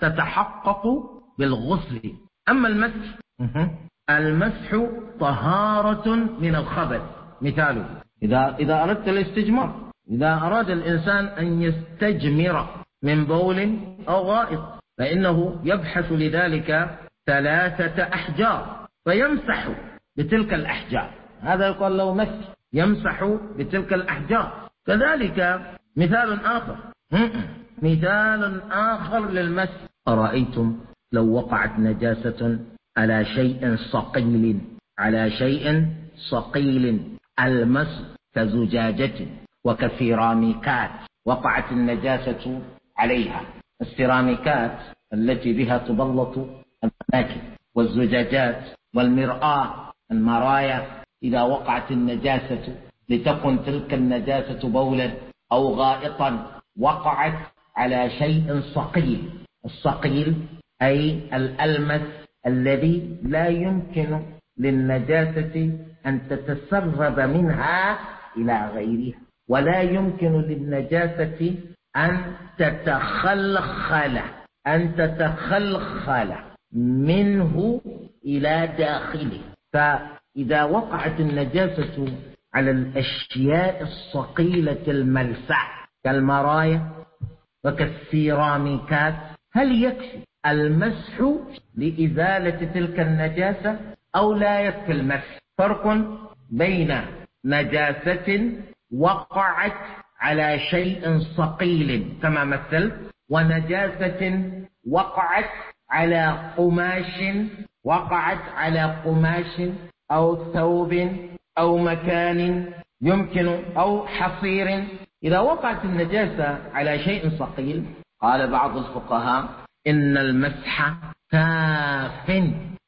تتحقق بالغسل. أما المسح المسح طهارة من الخبث. مثاله إذا إذا أردت الاستجمار إذا أراد الإنسان أن يستجمر من بول أو غائط فإنه يبحث لذلك ثلاثة أحجار فيمسح بتلك الأحجار. هذا يقال له مسح. يمسح بتلك الأحجار. كذلك مثال آخر. مثال آخر للمس. أرأيتم لو وقعت نجاسة على شيء صقيل على شيء صقيل. المس كزجاجة وكسيراميكات. وقعت النجاسة عليها. السيراميكات التي بها تبلط الأماكن والزجاجات والمرآة المرايا. إذا وقعت النجاسة لتكن تلك النجاسة بولا أو غائطا وقعت على شيء صقيل. الصقيل أي الألمس الذي لا يمكن للنجاسة أن تتسرب منها إلى غيرها ولا يمكن للنجاسة أن تتخلخل أن تتخلخل منه إلى داخله. إذا وقعت النجاسة على الأشياء الصقيلة الملسع كالمرايا وكالسيراميكات هل يكفي المسح لإزالة تلك النجاسة أو لا يكفي المسح؟ فرق بين نجاسة وقعت على شيء صقيل كما مثلت ونجاسة وقعت على قماش وقعت على قماش أو ثوب أو مكان يمكن أو حصير. إذا وقعت النجاسة على شيء صقيل قال بعض الفقهاء إن المسح كاف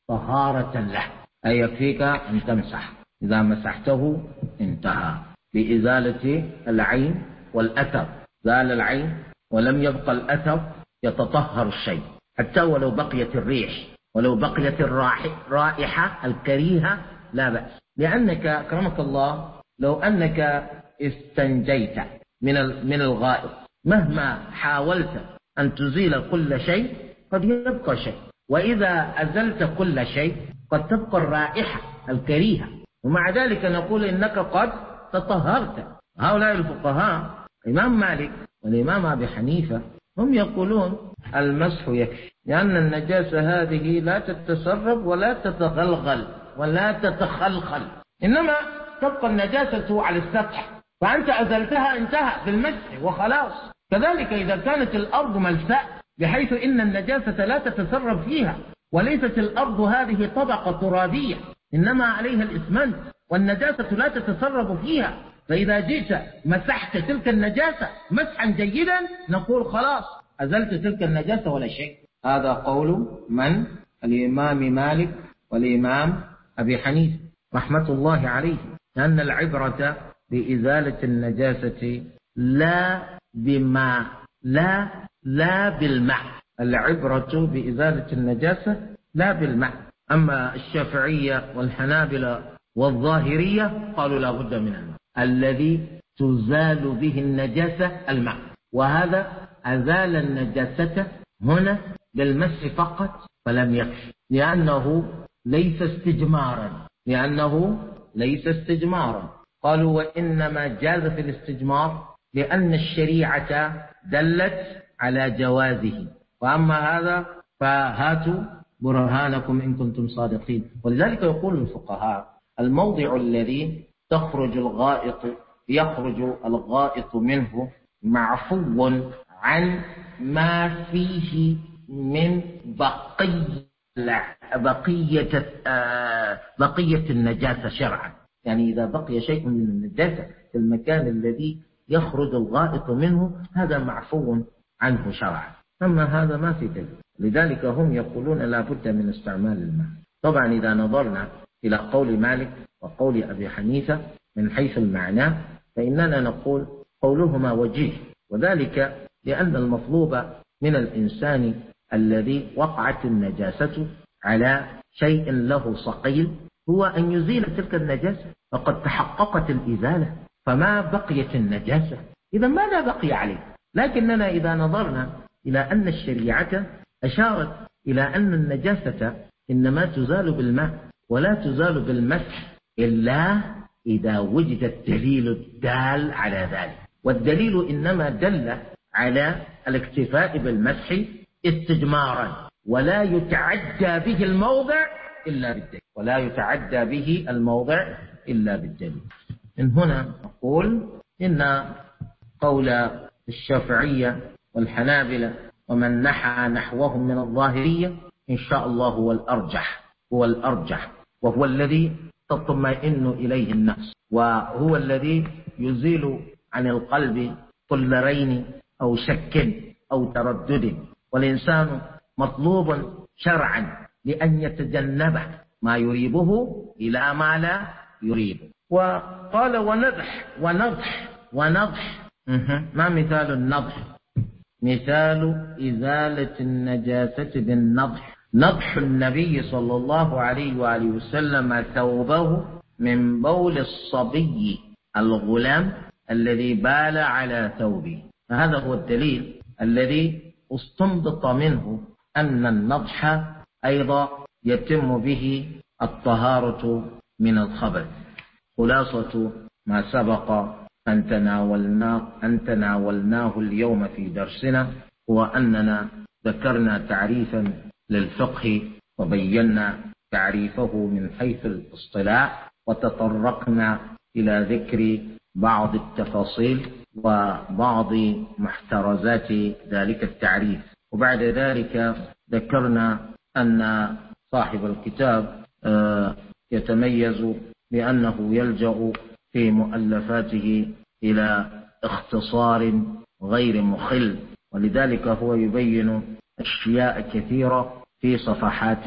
طهارة له أي يكفيك أن تمسح. إذا مسحته انتهى. بإزالة العين والأثر. زال العين ولم يبقى الأثر يتطهر الشيء. حتى ولو بقيت الريح ولو بقيت الرائحة الكريهة لا بأس. لأنك أكرمك الله لو أنك استنجيت من من الغائط مهما حاولت أن تزيل كل شيء قد يبقى شيء. وإذا أزلت كل شيء قد تبقى الرائحة الكريهة. ومع ذلك نقول إنك قد تطهرت. هؤلاء الفقهاء الإمام مالك والإمام أبي حنيفة هم يقولون المسح يكفي لأن النجاسة هذه لا تتسرب ولا تتغلغل. ولا تتخلخل. إنما تبقى النجاسة على السطح فأنت أزلتها انتهى بالمسح وخلاص. كذلك إذا كانت الأرض ملساء بحيث إن النجاسة لا تتسرب فيها وليست الأرض هذه طبقة ترابية إنما عليها الإسمنت والنجاسة لا تتسرب فيها. فإذا جئت مسحت تلك النجاسة مسحا جيدا نقول خلاص أزلت تلك النجاسة ولا شيء. هذا قول من؟ الإمام مالك والإمام أبي حنيفة رحمة الله عليه لأن العبرة بإزالة النجاسة لا بما لا لا بالماء العبرة بإزالة النجاسة لا بالماء أما الشافعية والحنابلة والظاهرية قالوا لا بد من الماء الذي تزال به النجاسة الماء وهذا أزال النجاسة هنا بالمس فقط فلم يكفي لأنه ليس استجمارا لأنه ليس استجمارا. قالوا وإنما جاز في الاستجمار لأن الشريعة دلت على جوازه. وأما هذا فهاتوا برهانكم إن كنتم صادقين. ولذلك يقول الفقهاء الموضع الذي تخرج الغائط يخرج الغائط منه معفو عن ما فيه من بقية بقية آه، بقية النجاسة شرعا. يعني إذا بقي شيء من النجاسة في المكان الذي يخرج الغائط منه هذا معفو عنه شرعا. أما هذا ما في دليل. لذلك هم يقولون لا بد من استعمال الماء. طبعا إذا نظرنا إلى قول مالك وقول أبي حنيفة من حيث المعنى فإننا نقول قولهما وجيه. وذلك لأن المطلوب من الإنسان الذي وقعت النجاسة على شيء له صقيل هو أن يزيل تلك النجاسة فقد تحققت الإزالة فما بقيت النجاسة؟ إذا ماذا بقي عليه؟ لكننا إذا نظرنا إلى أن الشريعة أشارت إلى أن النجاسة إنما تزال بالماء ولا تزال بالمسح إلا إذا وجد الدليل الدال على ذلك. والدليل إنما دل على الاكتفاء بالمسح استجمارا ولا يتعدى به الموضع إلا بالدليل. ولا يتعدى به الموضع إلا بالدليل. من هنا نقول إن قول الشافعية والحنابلة ومن نحى نحوهم من الظاهرية إن شاء الله هو الأرجح هو الأرجح وهو الذي تطمئن إليه النفس وهو الذي يزيل عن القلب كل رين أو شك أو تردد. والإنسان مطلوب شرعا لأن يتجنب ما يريبه إلى ما لا يريبه وقال ونضح ونضح ونضح. ما مثال النضح؟ مثال إزالة النجاسة بالنضح. نضح النبي صلى الله عليه وآله وسلم ثوبه من بول الصبي الغلام الذي بال على ثوبه. فهذا هو الدليل الذي استنبط منه أن النضح أيضا يتم به الطهارة من الخبث. خلاصة ما سبق أن تناولناه, أن تناولناه اليوم في درسنا هو أننا ذكرنا تعريفا للفقه وبينا تعريفه من حيث الاصطلاح وتطرقنا إلى ذكر بعض التفاصيل وبعض محترزات ذلك التعريف. وبعد ذلك ذكرنا أن صاحب الكتاب آه، يتميز بأنه يلجأ في مؤلفاته إلى اختصار غير مخل ولذلك هو يبين أشياء كثيرة في صفحات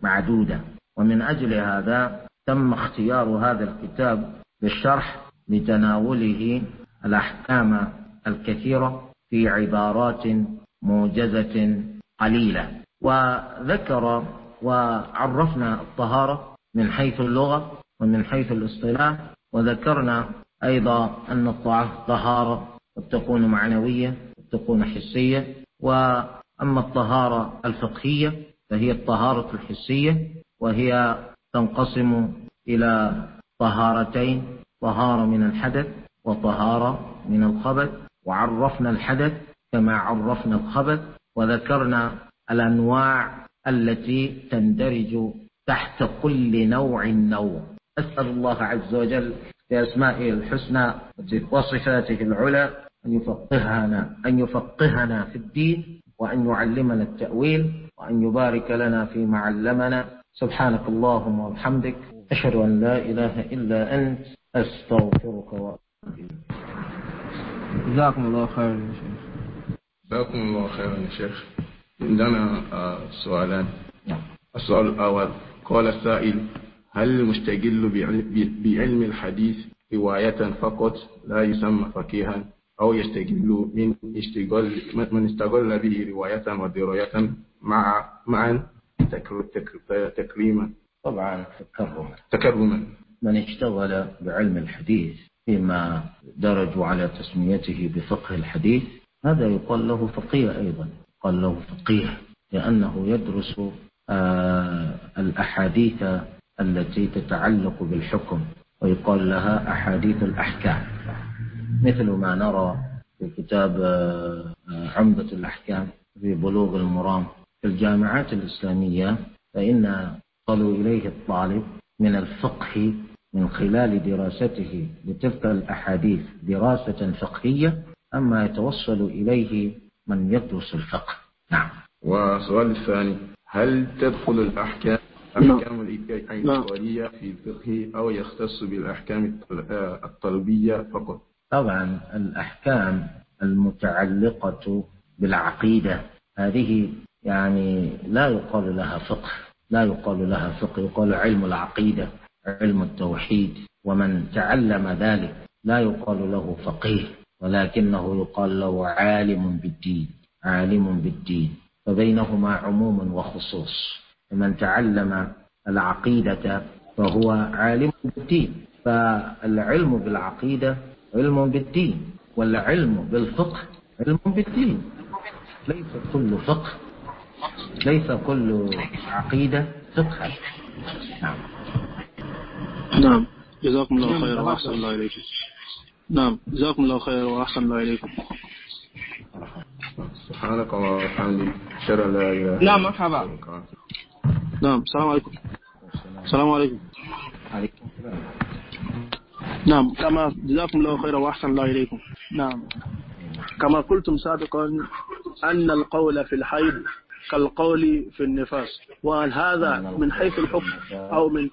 معدودة. ومن أجل هذا تم اختيار هذا الكتاب بالشرح لتناوله الأحكام الكثيرة في عبارات موجزة قليلة. وذكر وعرفنا الطهارة من حيث اللغة ومن حيث الاصطلاح وذكرنا أيضا أن الطهارة قد تكون معنوية قد تكون حسية. وأما الطهارة الفقهية فهي الطهارة الحسية وهي تنقسم إلى طهارتين طهارة من الحدث وطهارة من الخبث وعرفنا الحدث كما عرفنا الخبث وذكرنا الأنواع التي تندرج تحت كل نوع نوع أسأل الله عز وجل بأسمائه الحسنى وصفاته العلى أن يفقهنا أن يفقهنا في الدين وأن يعلمنا التأويل وأن يبارك لنا فيما علمنا. سبحانك اللهم وبحمدك أشهد أن لا إله إلا أنت أستغفرك وأتوب جزاكم الله خيرا يا شيخ. جزاكم الله خيرا يا شيخ. عندنا سؤالان. السؤال الأول قال السائل هل المستقل بعلم الحديث رواية فقط لا يسمى فقيها أو يستقل من اشتغال من استغل به رواية ودراية مع معا تكريما؟ طبعا تكرما. تكرما. من اشتغل بعلم الحديث فيما درجوا على تسميته بفقه الحديث هذا يقال له فقيه أيضا. قال له فقيه لأنه يدرس آه الأحاديث التي تتعلق بالحكم ويقال لها أحاديث الأحكام. مثل ما نرى في كتاب آه، عمدة الأحكام في بلوغ المرام في الجامعات الإسلامية فإن يصل إليه الطالب من الفقه من خلال دراسته لتلك الأحاديث دراسة فقهية أما يتوصل إليه من يدرس الفقه. نعم. والسؤال الثاني هل تدخل الأحكام أحكام الإيقاعية في الفقه أو يختص بالأحكام الطلبية فقط؟ طبعا الأحكام المتعلقة بالعقيدة هذه يعني لا يقال لها فقه لا يقال لها فقه يقال علم العقيدة. علم التوحيد ومن تعلم ذلك لا يقال له فقيه ولكنه يقال له عالم بالدين عالم بالدين فبينهما عموم وخصوص. من تعلم العقيدة فهو عالم بالدين فالعلم بالعقيدة علم بالدين والعلم بالفقه علم بالدين. ليس كل فقه ليس كل عقيدة فقه. نعم. نعم. جزاكم الله خيرا وأحسن الله إليكم نعم. جزاكم الله خيرا وأحسن الله إليكم. سبحانك اللهم وبحمدك أشهد أن لا إله نعم مرحبا. نعم. السلام عليكم. السلام عليكم. عليكم السلام. نعم. كما جزاكم الله خيرا وأحسن الله إليكم. نعم. كما قلتم سابقا أن القول في الحيض كالقول في النفاس وهل هذا من حيث الحكم أو من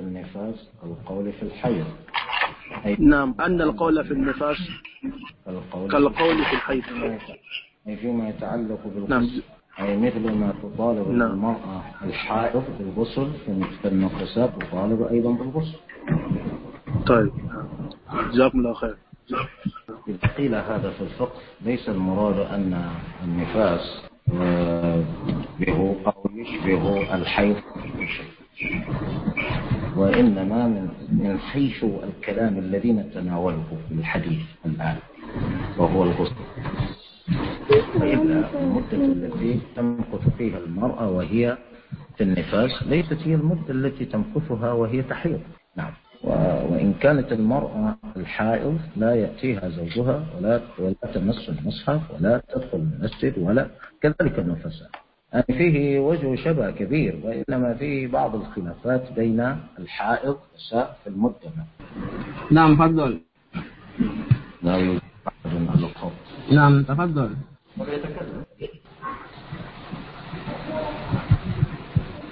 النفاس القول في الحيض. نعم أن القول في النفاس كالقول في الحيض. أي فيما يتعلق بالغسل. نعم. أي مثل ما تطالب نعم. المرأة الحائض بالغسل في النفسات تطالب أيضا بالغسل. طيب. جزاكم الله خير. إذا قيل هذا في الفقه ليس المراد أن النفاس آه، به أو يشبه الحيض. وإنما من من حيث الكلام الذي نتناوله في الحديث الآن وهو الغسل. وإلا المدة التي تمكث فيها المرأة وهي في النفاس ليست هي المدة التي تمكثها وهي تحيض. نعم. وإن كانت المرأة الحائض لا يأتيها زوجها ولا ولا تمس المصحف ولا تدخل المسجد ولا كذلك النفساء. فيه وجه شبه كبير وإنما فيه بعض الخلافات بين الحائض في المدة نعم تفضل. لا يوجد أحد على الخط نعم تفضل.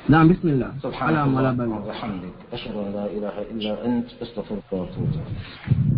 نعم بسم الله. سبحانك ولا اللهم بل وبحمدك أشهد أن لا إله إلا أنت أستغفرك وأتوب إليك.